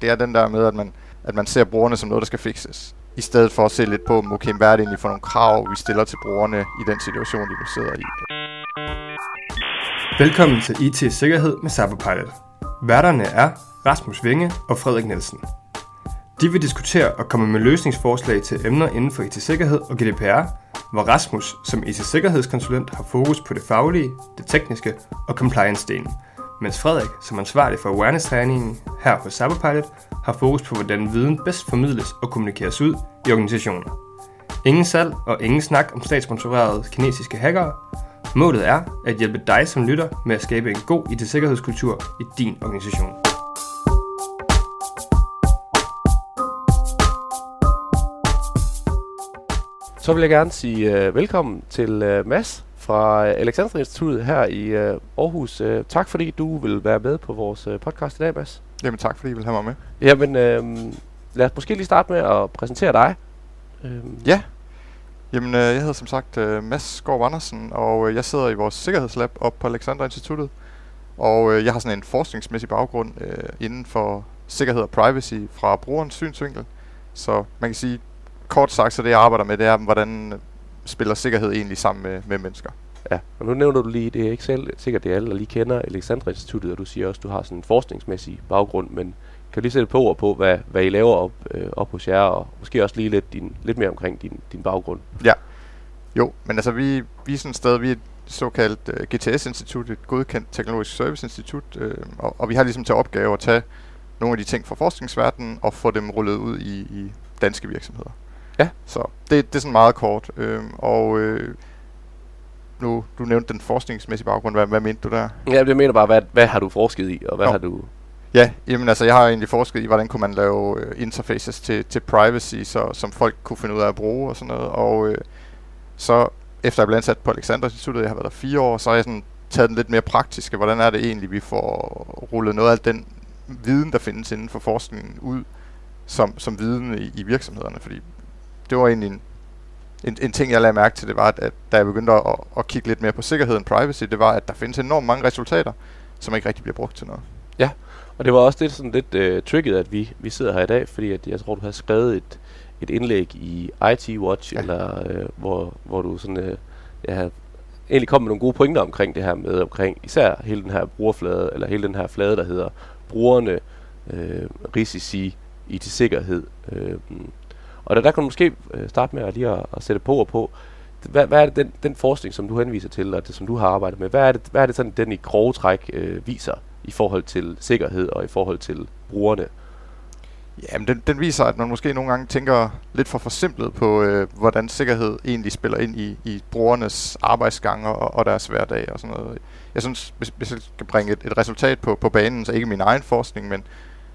det er den der med, at man, at man ser brugerne som noget, der skal fikses. I stedet for at se lidt på, okay, hvad er det egentlig for nogle krav, vi stiller til brugerne i den situation, de nu sidder i. Velkommen til IT Sikkerhed med Cyberpilot. Værterne er Rasmus Vinge og Frederik Nielsen. De vil diskutere og komme med løsningsforslag til emner inden for IT-sikkerhed og GDPR, hvor Rasmus som IT-sikkerhedskonsulent har fokus på det faglige, det tekniske og compliance-delen, mens Frederik som ansvarlig for awareness-træningen her på Cyberpilot har fokus på, hvordan viden bedst formidles og kommunikeres ud i organisationer. Ingen salg og ingen snak om statssponsorerede kinesiske hackere. Målet er at hjælpe dig som lytter med at skabe en god IT-sikkerhedskultur i din organisation. Så vil jeg gerne sige uh, velkommen til uh, Mads fra Alexander Instituttet her i uh, Aarhus. Uh, tak fordi du vil være med på vores uh, podcast i dag, Mads. Jamen tak, fordi I vil have mig med. Jamen, uh, lad os måske lige starte med at præsentere dig. Uh, ja, Jamen, øh, jeg hedder som sagt øh, Mads Skov Andersen, og øh, jeg sidder i vores sikkerhedslab op på Alexander Instituttet. Og øh, jeg har sådan en forskningsmæssig baggrund øh, inden for sikkerhed og privacy fra brugerens synsvinkel. Så man kan sige, kort sagt, så det jeg arbejder med, det er, hvordan spiller sikkerhed egentlig sammen med, med mennesker. Ja, og nu nævner du lige, det er ikke selv sikkert, det er alle, der lige kender Alexandra Instituttet, og du siger også, at du har sådan en forskningsmæssig baggrund, men kan du lige sætte på ord på, hvad, hvad I laver op, øh, op hos jer, og måske også lige lidt, din, lidt mere omkring din, din baggrund? Ja, jo, men altså vi, vi er sådan et sted, vi er et såkaldt uh, GTS-institut, et godkendt teknologisk service-institut, øh, og, og vi har ligesom til opgave at tage nogle af de ting fra forskningsverdenen og få dem rullet ud i, i danske virksomheder. Ja. Så det, det er sådan meget kort. Øh, og øh, nu, du nævnte den forskningsmæssige baggrund. Hvad, hvad mente du der? Ja, det mener bare, hvad, hvad har du forsket i, og hvad Nå. har du... Ja, jamen altså, jeg har egentlig forsket i, hvordan kunne man lave uh, interfaces til, til privacy, så, som folk kunne finde ud af at bruge og sådan noget. Og uh, så efter jeg blev ansat på Alexander Instituttet, jeg har været der fire år, så har jeg sådan taget den lidt mere praktiske. Hvordan er det egentlig, vi får rullet noget af den viden, der findes inden for forskningen ud, som, som viden i, i virksomhederne? Fordi det var egentlig en, en, en ting, jeg lagde mærke til, det var, at, at da jeg begyndte at, at kigge lidt mere på sikkerhed og privacy, det var, at der findes enormt mange resultater, som ikke rigtig bliver brugt til noget. Ja, og det var også det sådan lidt uh, tricket, at vi, vi sidder her i dag, fordi at jeg tror, du har skrevet et, et indlæg i IT Watch, ja. eller uh, hvor, hvor du sådan, uh, ja, egentlig kom med nogle gode pointer omkring det her med, omkring især hele den her brugerflade, eller hele den her flade, der hedder brugerne, uh, risici, IT-sikkerhed. Uh, og der, der kan du måske øh, starte med at lige at, at sætte på og på, hvad, hvad er det den, den forskning, som du henviser til, og det, som du har arbejdet med, hvad er det, hvad er det sådan, den i grove træk øh, viser i forhold til sikkerhed og i forhold til brugerne? Jamen, den, den viser, at man måske nogle gange tænker lidt for forsimplet på, øh, hvordan sikkerhed egentlig spiller ind i, i brugernes arbejdsgange og, og deres hverdag og sådan noget. Jeg synes, hvis, hvis jeg skal bringe et, et resultat på, på banen, så ikke min egen forskning, men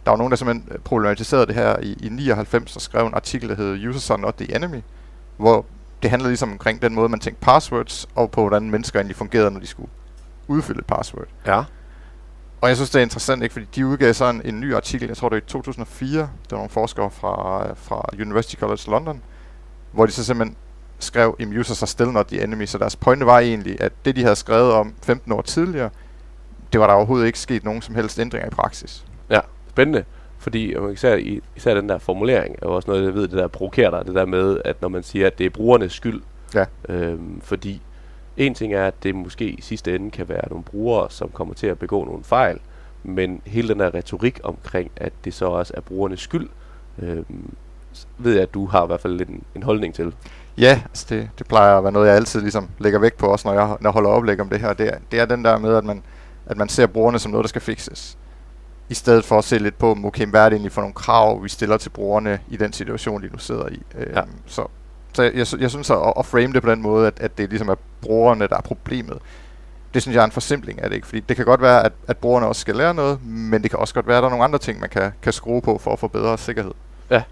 der var nogen, der simpelthen problematiserede det her i, i 99 og skrev en artikel, der hed Users are not the enemy, hvor det handler ligesom omkring den måde, man tænkte passwords, og på hvordan mennesker egentlig fungerede, når de skulle udfylde et password. Ja. Og jeg synes, det er interessant, ikke? fordi de udgav så en, en ny artikel, jeg tror det var i 2004, der var nogle forskere fra, fra University College London, hvor de så simpelthen skrev, at users are still not the enemy, så deres pointe var egentlig, at det de havde skrevet om 15 år tidligere, det var der overhovedet ikke sket nogen som helst ændringer i praksis. Ja, spændende. Fordi især, især den der formulering er jo også noget, jeg ved, det der provokerer dig, det der med, at når man siger, at det er brugernes skyld. Ja. Øhm, fordi en ting er, at det måske i sidste ende kan være nogle brugere, som kommer til at begå nogle fejl, men hele den der retorik omkring, at det så også er brugernes skyld, øhm, ved jeg, at du har i hvert fald lidt en, en holdning til. Ja, altså det, det plejer at være noget, jeg altid ligesom lægger vægt på, også når jeg, når jeg holder oplæg om det her. Det er, det er den der med, at man, at man ser brugerne som noget, der skal fikses i stedet for at se lidt på, okay, hvad er det egentlig for nogle krav, vi stiller til brugerne i den situation, de nu sidder i. Øh, ja. Så, så jeg, jeg, jeg synes at, at frame det på den måde, at, at det ligesom er brugerne, der er problemet. Det synes jeg er en forsimpling af det, ikke? Fordi det kan godt være, at, at brugerne også skal lære noget, men det kan også godt være, at der er nogle andre ting, man kan, kan skrue på for at få bedre sikkerhed. Ja,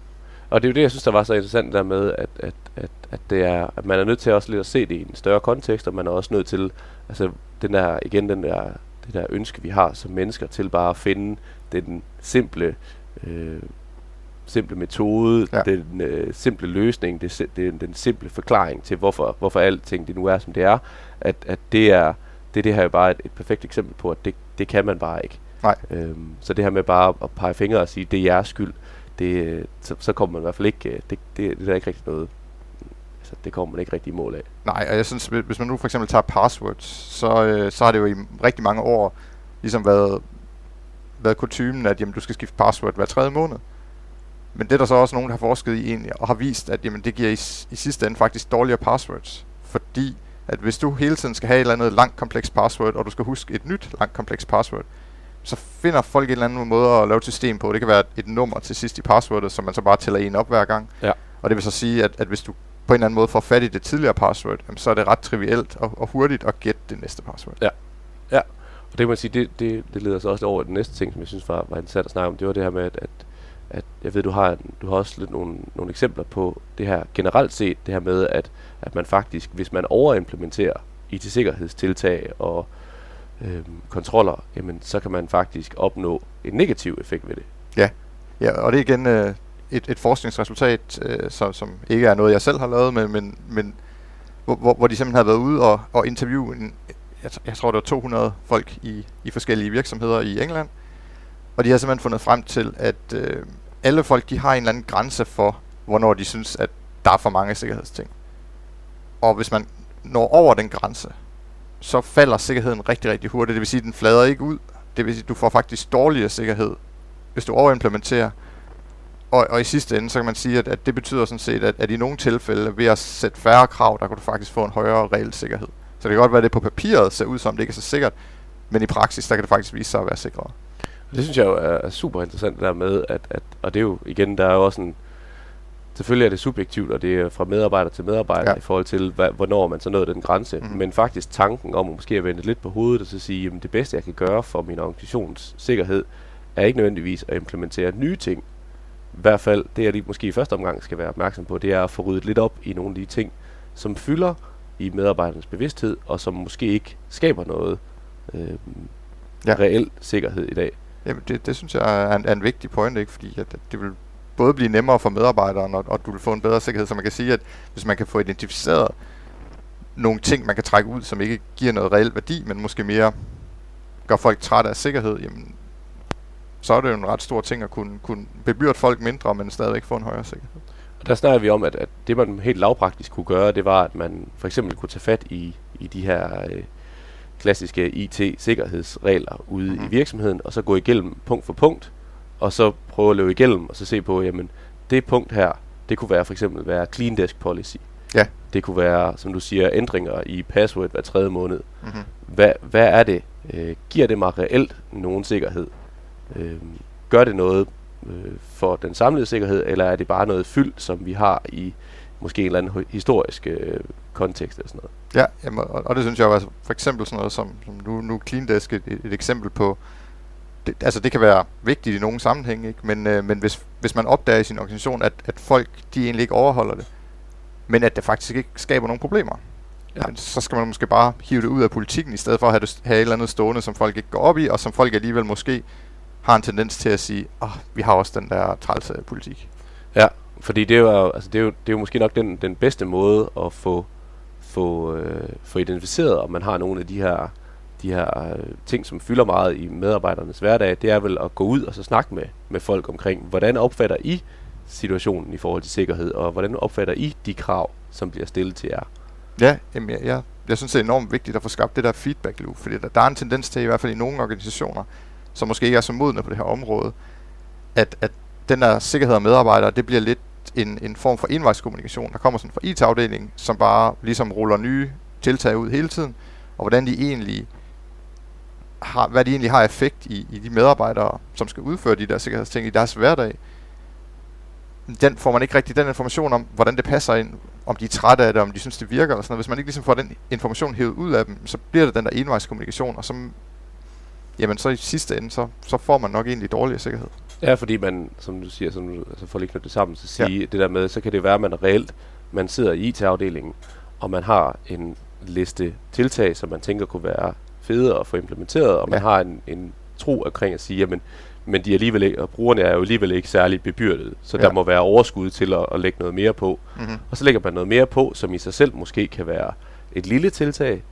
og det er jo det, jeg synes, der var så interessant der med, at, at, at, at, det er, at man er nødt til også lidt at se det i en større kontekst, og man er også nødt til, altså den der, igen den der det der ønske, vi har som mennesker til bare at finde den simple, øh, simple metode, ja. den øh, simple løsning, det, det, den simple forklaring til, hvorfor, hvorfor alting det nu er, som det er, at, at det er det, det her er bare et, et perfekt eksempel på, at det, det kan man bare ikke. Nej. Øhm, så det her med bare at pege fingre og sige, det er jeres skyld, det, så, så kommer man i hvert fald ikke, øh, det, det, det er der ikke rigtig noget, altså det kommer man ikke rigtig i mål af. Nej, og jeg synes, hvis man nu for eksempel tager passwords, så, øh, så har det jo i rigtig mange år ligesom været, været kutumen, at jamen, du skal skifte password hver tredje måned. Men det er der så også nogen, der har forsket i egentlig, og har vist, at jamen, det giver i, i sidste ende faktisk dårligere passwords. Fordi at hvis du hele tiden skal have et eller andet langt kompleks password, og du skal huske et nyt langt kompleks password, så finder folk en eller anden måde at lave et system på. Det kan være et, nummer til sidst i passwordet, som man så bare tæller en op hver gang. Ja. Og det vil så sige, at, at hvis du på en eller anden måde får fat i det tidligere password, jamen, så er det ret trivielt og, og hurtigt at gætte det næste password. Ja. Ja, og det kan man sige, det, det, det leder så også over den næste ting, som jeg synes var, var interessant at snakke om. Det var det her med, at, at, at jeg ved, du har, du har også lidt nogle, nogle eksempler på det her generelt set, det her med, at, at man faktisk, hvis man overimplementerer IT-sikkerhedstiltag og øh, kontroller, jamen så kan man faktisk opnå en negativ effekt ved det. Ja, og det er igen øh, et, et forskningsresultat, øh, som, som ikke er noget, jeg selv har lavet, men, men, men hvor, hvor, hvor de simpelthen har været ude og, og interviewe, en, jeg, jeg tror det var 200 folk i, i forskellige virksomheder i England, og de har simpelthen fundet frem til, at øh, alle folk de har en eller anden grænse for, hvornår de synes, at der er for mange sikkerhedsting. Og hvis man når over den grænse, så falder sikkerheden rigtig, rigtig hurtigt. Det vil sige, at den flader ikke ud. Det vil sige, at du får faktisk dårligere sikkerhed, hvis du overimplementerer. Og, og i sidste ende, så kan man sige, at, at det betyder sådan set, at, at i nogle tilfælde, ved at sætte færre krav, der kan du faktisk få en højere reel sikkerhed. Så det kan godt være, at det på papiret ser ud som, det ikke er så sikkert, men i praksis, der kan det faktisk vise sig at være sikrere. Det synes jeg jo er, er super interessant det der med, at, at, og det er jo igen, der er jo også en, selvfølgelig er det subjektivt, og det er fra medarbejder til medarbejder Ja. i forhold til, hvad, hvornår man så nåede den grænse. Mhm. Men faktisk tanken om at måske at vende lidt på hovedet og så sige, jamen det bedste jeg kan gøre for min organisations sikkerhed, er ikke nødvendigvis at implementere nye ting. I hvert fald, det jeg lige måske i første omgang skal være opmærksom på, det er at få ryddet lidt op i nogle af de ting, som fylder i medarbejdernes bevidsthed, og som måske ikke skaber noget øh, Ja. reel sikkerhed i dag. Jamen, det, det synes jeg er en, er en vigtig point, ikke? fordi at, det vil både blive nemmere for medarbejderen, og, og du vil få en bedre sikkerhed, så man kan sige, at hvis man kan få identificeret nogle ting, man kan trække ud, som ikke giver noget reelt værdi, men måske mere gør folk trætte af sikkerhed, jamen, så er det jo en ret stor ting at kunne, kunne bebyrde folk mindre, men stadigvæk få en højere sikkerhed. Og der snakker vi om, at, at det man helt lavpraktisk kunne gøre, det var, at man for eksempel kunne tage fat i, i de her øh, klassiske IT-sikkerhedsregler ude mm-hmm. i virksomheden, og så gå igennem punkt for punkt, og så prøve at løbe igennem, og så se på, jamen, det punkt her, det kunne være for eksempel være clean desk policy. Ja. Det kunne være, som du siger, ændringer i password hver tredje måned. Mm-hmm. Hvad, hvad er det? Øh, giver det mig reelt nogen sikkerhed? Øh, gør det noget øh, for den samlede sikkerhed, eller er det bare noget fyld, som vi har i måske en eller anden hi- historisk øh, kontekst eller sådan noget? Ja, jamen, og, og det synes jeg jo, altså, for eksempel sådan noget som, som nu, nu Clean Desk et, et, eksempel på, det, altså det kan være vigtigt i nogle sammenhænge, ikke? men, øh, men hvis, hvis man opdager i sin organisation, at, at folk de egentlig ikke overholder det, men at det faktisk ikke skaber nogen problemer, Ja. ja. så skal man måske bare hive det ud af politikken, i stedet for at have, det, have et eller andet stående, som folk ikke går op i, og som folk alligevel måske har en tendens til at sige, åh, oh, vi har også den der trælse politik. Ja, fordi det er jo, altså det er jo, det er jo måske nok den, den bedste måde at få, få, øh, få identificeret, om man har nogle af de her, de her øh, ting, som fylder meget i medarbejdernes hverdag, det er vel at gå ud og så snakke med, med folk omkring, hvordan opfatter I situationen i forhold til sikkerhed, og hvordan opfatter I de krav, som bliver stillet til jer? Ja, jamen, jeg, jeg, jeg synes, det er enormt vigtigt at få skabt det der feedback loop, fordi der, der er en tendens til, i hvert fald i nogle organisationer, som måske ikke er så modne på det her område, at, at den der sikkerhed af medarbejdere, det bliver lidt en, en form for envejskommunikation. Der kommer sådan fra IT-afdelingen, som bare ligesom ruller nye tiltag ud hele tiden, og hvordan de egentlig har, hvad de egentlig har effekt i, i de medarbejdere, som skal udføre de der sikkerhedsting i deres hverdag. Den får man ikke rigtig den information om, hvordan det passer ind, om de er trætte af det, om de synes, det virker, eller sådan noget. Hvis man ikke ligesom får den information hævet ud af dem, så bliver det den der envejskommunikation, og så, jamen, så i sidste ende, så, så får man nok egentlig dårligere sikkerhed. Ja, fordi man, som du siger, som du, altså for lige knytte det sammen, så sige ja. det der med, så kan det være, at man reelt, man sidder i IT-afdelingen, og man har en liste tiltag, som man tænker kunne være fede at få implementeret, og man Ja. har en, en tro omkring at sige, jamen, men de er alligevel ikke, og brugerne er jo alligevel ikke særlig bebyrdet, så. Ja. der må være overskud til at, at lægge noget mere på. Mm-hmm. Og så lægger man noget mere på, som i sig selv måske kan være et lille tiltag,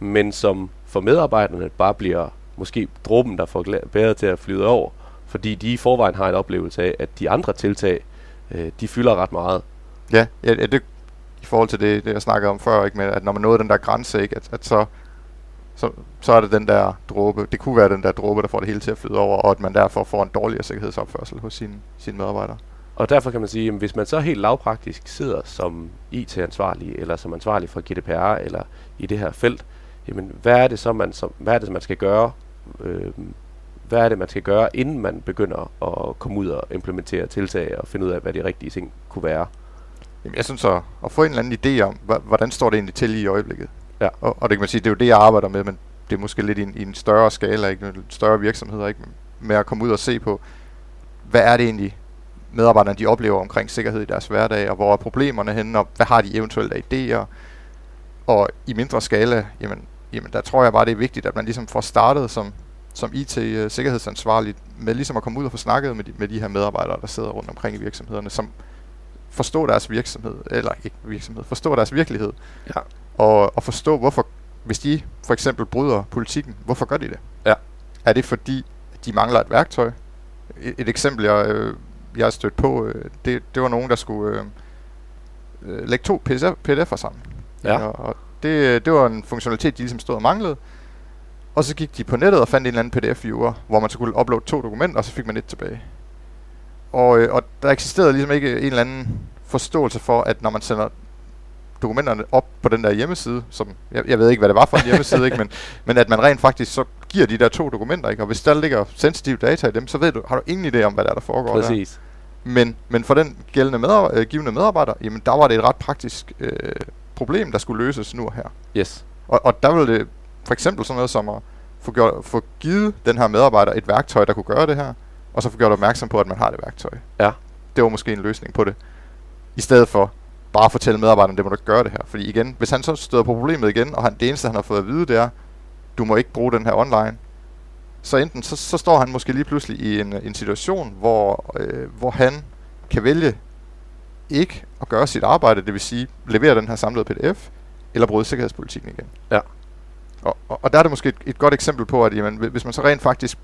men som for medarbejderne bare bliver måske dråben, der får bæret til at flyde over, fordi de i forvejen har en oplevelse af, at de andre tiltag, øh, de fylder ret meget. Ja, ja det, i forhold til det, det jeg snakkede om før, ikke, med, at når man nåede den der grænse, ikke, at, at så, så, så er det den der dråbe, det kunne være den der dråbe, der får det hele til at flyde over, og at man derfor får en dårligere sikkerhedsopførsel hos sine, sine medarbejdere. Og derfor kan man sige, at hvis man så helt lavpraktisk sidder som IT-ansvarlig, eller som ansvarlig for GDPR, eller i det her felt, jamen hvad er det så, man, som, hvad er det, man skal gøre? Øh, hvad er det, man skal gøre, inden man begynder at komme ud og implementere tiltag og finde ud af, hvad de rigtige ting kunne være? Jamen, jeg synes så, at få en eller anden idé om, hvordan står det egentlig til i øjeblikket. Ja. Og, og det kan man sige, det er jo det, jeg arbejder med, men det er måske lidt i en, i en større skala, ikke? En større virksomheder, ikke? Med at komme ud og se på, hvad er det egentlig, medarbejderne de oplever omkring sikkerhed i deres hverdag, og hvor er problemerne henne, og hvad har de eventuelt af idéer. Og i mindre skala, jamen, jamen der tror jeg bare, det er vigtigt, at man ligesom får startet som, som IT-sikkerhedsansvarlig med ligesom at komme ud og få snakket med de, med de her medarbejdere, der sidder rundt omkring i virksomhederne, som forstå deres virksomhed, eller ikke virksomhed, forstå deres virkelighed. Ja. Og, og forstå, hvorfor, hvis de for eksempel bryder politikken, hvorfor gør de det? Ja. Er det fordi, de mangler et værktøj? Et, et eksempel, jeg, øh, jeg har stødt på, øh, det, det var nogen, der skulle øh, øh lægge to PDF'er sammen. Ja. Og, og det, det var en funktionalitet, de ligesom stod og manglede. Og så gik de på nettet og fandt en eller anden PDF-viewer, hvor man så kunne uploade to dokumenter, og så fik man et tilbage. Og, øh, og der eksisterede ligesom ikke en eller anden forståelse for, at når man sender dokumenterne op på den der hjemmeside, som jeg, jeg ved ikke, hvad det var for en hjemmeside, ikke, men, men at man rent faktisk så giver de der to dokumenter, ikke? og hvis der ligger sensitive data i dem, så ved du, har du ingen idé om, hvad der, er, der foregår Præcis. Der. Men, men for den gældende medar- øh, givende medarbejder, jamen der var det et ret praktisk øh, problem, der skulle løses nu og her. Yes. Og, og der ville det for eksempel sådan noget som at få, gjort, få givet den her medarbejder et værktøj, der kunne gøre det her, og så få gjort opmærksom på, at man har det værktøj. Ja. Det var måske en løsning på det. I stedet for bare at fortælle medarbejderen, det må du ikke gøre det her. Fordi igen, hvis han så støder på problemet igen, og han, det eneste, han har fået at vide, det er, du må ikke bruge den her online, så enten så, så står han måske lige pludselig i en, en situation, hvor, øh, hvor han kan vælge ikke at gøre sit arbejde, det vil sige levere den her samlede pdf, eller bryde sikkerhedspolitikken igen. Ja. Og, og, og der er det måske et, et godt eksempel på, at jamen, hvis man så rent faktisk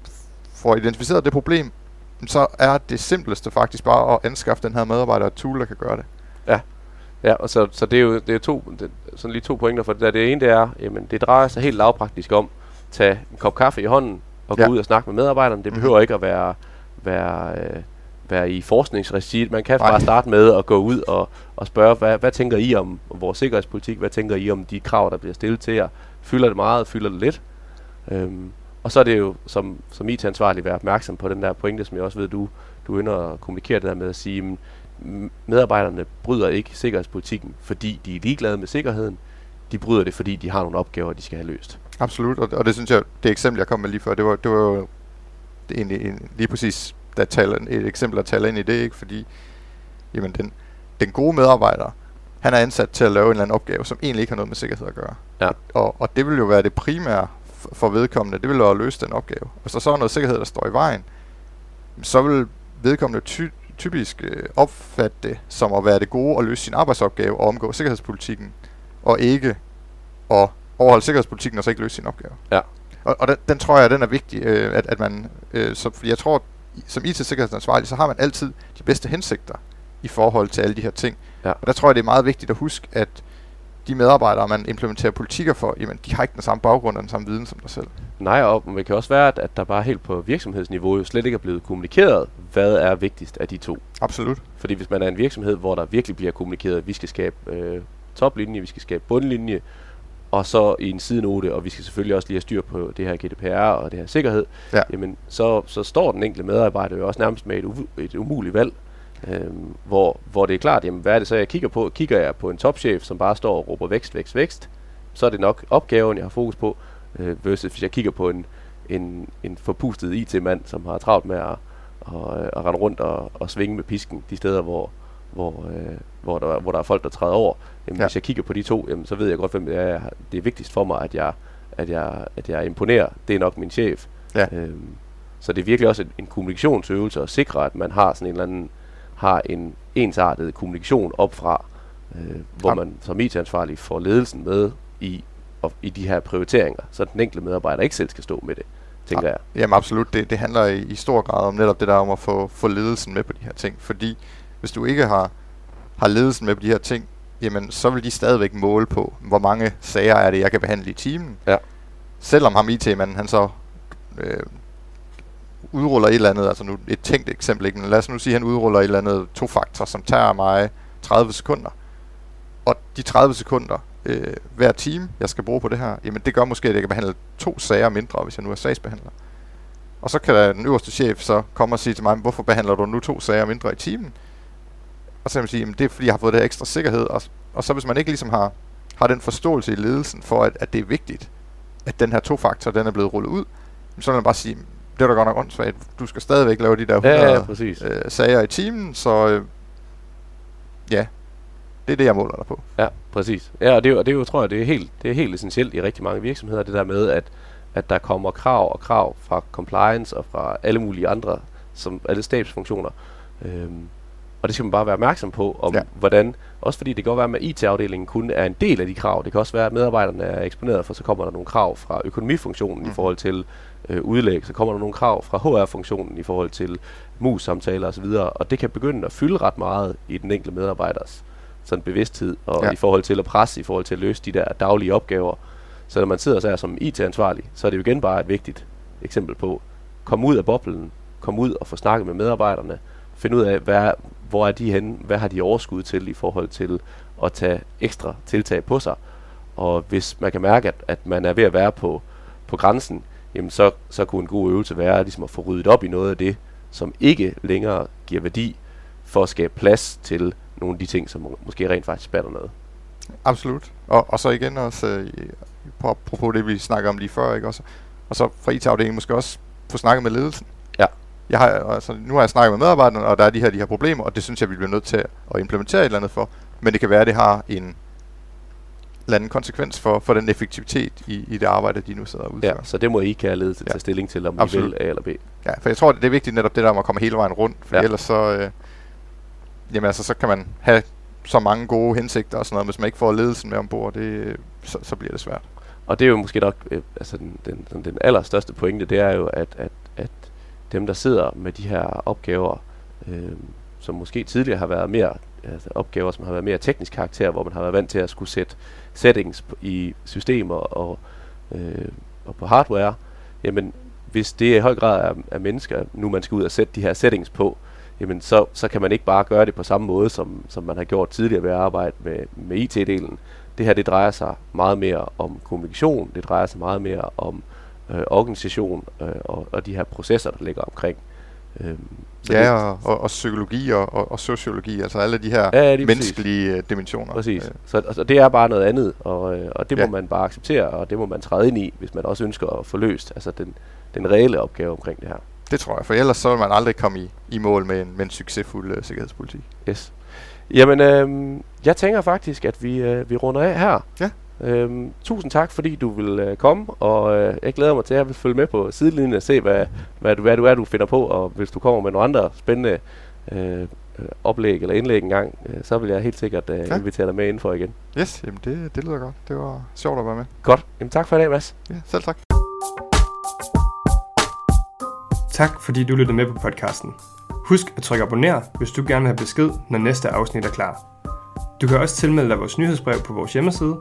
får identificeret det problem, så er det simpleste faktisk bare at anskaffe den her medarbejder et tool, der kan gøre det. Ja, ja og så, så det er jo det er to, det, sådan lige to pointer for det der. Det ene det er, jamen det drejer sig helt lavpraktisk om, tage en kop kaffe i hånden og ja. gå ud og snakke med medarbejderne. Det mhm. behøver mm-hmm. ikke at være, være, øh, være i forskningsregi. Man kan Nej. bare starte med at gå ud og, og spørge, hvad, hvad tænker I om vores sikkerhedspolitik? Hvad tænker I om de krav, der bliver stillet til jer? Fylder det meget? Fylder det lidt? Øhm, og så er det jo som, som IT-ansvarlig være opmærksom på den der pointe, som jeg også ved, du, du ønsker at kommunikere det der med at sige, at medarbejderne bryder ikke sikkerhedspolitikken, fordi de er ligeglade med sikkerheden. De bryder det, fordi de har nogle opgaver, de skal have løst. Absolut, og, og det synes jeg, det eksempel, jeg kom med lige før, det var, det var jo det egentlig en, lige præcis der taler, et eksempel, der taler ind i det, ikke? fordi jamen, den, den gode medarbejder, han er ansat til at lave en eller anden opgave, som egentlig ikke har noget med sikkerhed at gøre. Ja. Og, og det vil jo være det primære for vedkommende, det vil være at løse den opgave. Hvis der så er noget sikkerhed, der står i vejen, så vil vedkommende ty- typisk øh, opfatte det som at være det gode at løse sin arbejdsopgave og omgå sikkerhedspolitikken, og ikke at overholde sikkerhedspolitikken og så ikke løse sin opgave. Ja. Og, og den, den tror jeg, den er vigtig, øh, at, at man, øh, så, fordi jeg tror, som IT-sikkerhedsansvarlig, så har man altid de bedste hensigter i forhold til alle de her ting. Ja. Og der tror jeg, det er meget vigtigt at huske, at de medarbejdere, man implementerer politikker for, jamen, de har ikke den samme baggrund og den samme viden som dig selv. Nej, og det kan også være, at, at der bare helt på virksomhedsniveau jo slet ikke er blevet kommunikeret, hvad er vigtigst af de to. Absolut. Fordi hvis man er en virksomhed, hvor der virkelig bliver kommunikeret, at vi skal skabe øh, toplinje, vi skal skabe bundlinje, og så i en sidenote, og vi skal selvfølgelig også lige have styr på det her GDPR og det her sikkerhed, ja. jamen så, så står den enkelte medarbejder jo også nærmest med et, u- et umuligt valg, øhm, hvor, hvor det er klart, jamen hvad er det så, jeg kigger på? Kigger jeg på en topchef, som bare står og råber vækst, vækst, vækst, så er det nok opgaven, jeg har fokus på, øh, versus hvis jeg kigger på en, en, en forpustet IT-mand, som har travlt med at, at, at rende rundt og, og svinge med pisken de steder, hvor, hvor, øh, hvor, der, hvor der er folk, der træder over. Jamen, ja. Hvis jeg kigger på de to, jamen, så ved jeg godt, hvem det er. Det er vigtigst for mig, at jeg, at jeg, at jeg imponerer. Det er nok min chef. Ja. Øhm, så det er virkelig også en, en kommunikationsøvelse at sikre, at man har sådan en eller anden har en ensartet kommunikation op fra, øh, hvor ja. man som IT-ansvarlig får ledelsen med i, og, i de her prioriteringer, så den enkelte medarbejder ikke selv skal stå med det. tænker jeg. Jamen absolut, det, det handler i, i stor grad om netop det der om at få, få ledelsen med på de her ting. Fordi hvis du ikke har, har ledelsen med på de her ting, jamen så vil de stadigvæk måle på, hvor mange sager er det, jeg kan behandle i timen. Ja. Selvom ham IT-manden, han så øh, udruller et eller andet, altså nu et tænkt eksempel, ikke? men lad os nu sige, at han udruller et eller andet to-faktor, som tager mig 30 sekunder. Og de 30 sekunder øh, hver time, jeg skal bruge på det her, jamen det gør måske, at jeg kan behandle to sager mindre, hvis jeg nu er sagsbehandler. Og så kan den øverste chef så komme og sige til mig, hvorfor behandler du nu to sager mindre i timen? Og så kan man sige, jamen det er fordi, jeg har fået det her ekstra sikkerhed. Og, og så hvis man ikke ligesom har, har den forståelse i ledelsen for, at, at det er vigtigt, at den her to-faktor, den er blevet rullet ud, så vil man bare sige, det er da godt nok åndssvagt. Du skal stadigvæk lave de der 100 Ja, ja, præcis. øh, sager i timen, så øh, ja, det er det, jeg måler dig på. Ja, præcis. Ja, og det, og det jo, tror jeg, det er helt, det er helt essentielt i rigtig mange virksomheder, det der med, at, at der kommer krav og krav fra compliance og fra alle mulige andre, som alle stabsfunktioner. Øhm, og det skal man bare være opmærksom på, om Ja. hvordan, også fordi det kan godt være, at IT-afdelingen kun er en del af de krav. Det kan også være, at medarbejderne er eksponeret, for så kommer der nogle krav fra økonomifunktionen mm. i Mhm. forhold til øh, udlæg, så kommer der nogle krav fra HR-funktionen i forhold til mus-samtaler osv., og det kan begynde at fylde ret meget i den enkelte medarbejders sådan bevidsthed, og Ja. i forhold til at presse, i forhold til at løse de der daglige opgaver. Så når man sidder så som IT-ansvarlig, så er det jo igen bare et vigtigt eksempel på, kom ud af boblen, kom ud og få snakket med medarbejderne, finde ud af, hvad, hvor er de henne, hvad har de overskud til i forhold til at tage ekstra tiltag på sig. Og hvis man kan mærke, at, at man er ved at være på, på grænsen, jamen så, så kunne en god øvelse være ligesom at få ryddet op i noget af det, som ikke længere giver værdi, for at skabe plads til nogle af de ting, som måske rent faktisk batter noget. Absolut. Og, og så igen også, øh, i- på, apropos det, vi snakker om lige før, ikke også? Og så fra IT-afdelingen måske også få snakket med ledelsen. Ja. Jeg har, altså, nu har jeg snakket med medarbejderne, og der er de her, de her problemer, og det synes jeg, vi bliver nødt til at implementere et eller andet for. Men det kan være, at det har en eller anden konsekvens for, for den effektivitet i, i det arbejde, de nu sidder og udfører. Ja, så det må I kan ledelse Ja. tage stilling til, om Absolut. I vil A eller B. Ja, for jeg tror, det er vigtigt netop det der med at komme hele vejen rundt, for ja. Ja. ellers så, øh, jamen altså, så kan man have så mange gode hensigter og sådan noget, hvis man ikke får ledelsen med ombord, det, så, så bliver det svært. Og det er jo måske nok, øh, altså den, den, den, den allerstørste pointe, det er jo, at, at dem, der sidder med de her opgaver, øh, som måske tidligere har været mere, altså opgaver, som har været mere teknisk karakter, hvor man har været vant til at skulle sætte settings på- i systemer og, øh, og på hardware, jamen hvis det i høj grad er, er mennesker, nu man skal ud og sætte de her settings på, jamen så, så kan man ikke bare gøre det på samme måde, som, som man har gjort tidligere ved at arbejde med, med IT-delen. Det her, det drejer sig meget mere om kommunikation, det drejer sig meget mere om øh, organisation øh, og, og de her processer, der ligger omkring. Så Ja, og, og, og psykologi og, og, og sociologi, altså alle de her ja, præcis. menneskelige øh, dimensioner. Præcis. Øh, Så og det er bare noget andet, og, øh, og det Ja. må man bare acceptere, og det må man træde ind i, hvis man også ønsker at få løst altså den, den reelle opgave omkring det her. det tror jeg, for ellers så vil man aldrig komme i, i mål med en, med en succesfuld øh, sikkerhedspolitik. Yes. Jamen, øh, jeg tænker faktisk, at vi, øh, vi runder af her. Ja. Øhm, tusind tak, fordi du vil øh, komme, og øh, jeg glæder mig til, at jeg vil følge med på sidelinjen og se, hvad, hvad, du, hvad du er, du finder på, og hvis du kommer med nogle andre spændende øh, øh, oplæg eller indlæg engang, øh, så vil jeg helt sikkert øh, Ja. invitere dig med indenfor igen. Yes, jamen det, det lyder godt. Det var sjovt at være med. Godt. Jamen, tak for i dag, Mads. Ja, selv tak. Tak fordi du lyttede med på podcasten. Husk at trykke abonner, hvis du gerne vil have besked, når næste afsnit er klar. Du kan også tilmelde dig vores nyhedsbrev på vores hjemmeside.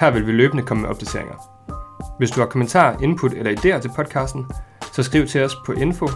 Her vil vi løbende komme med opdateringer. Hvis du har kommentarer, input eller idéer til podcasten, så skriv til os på info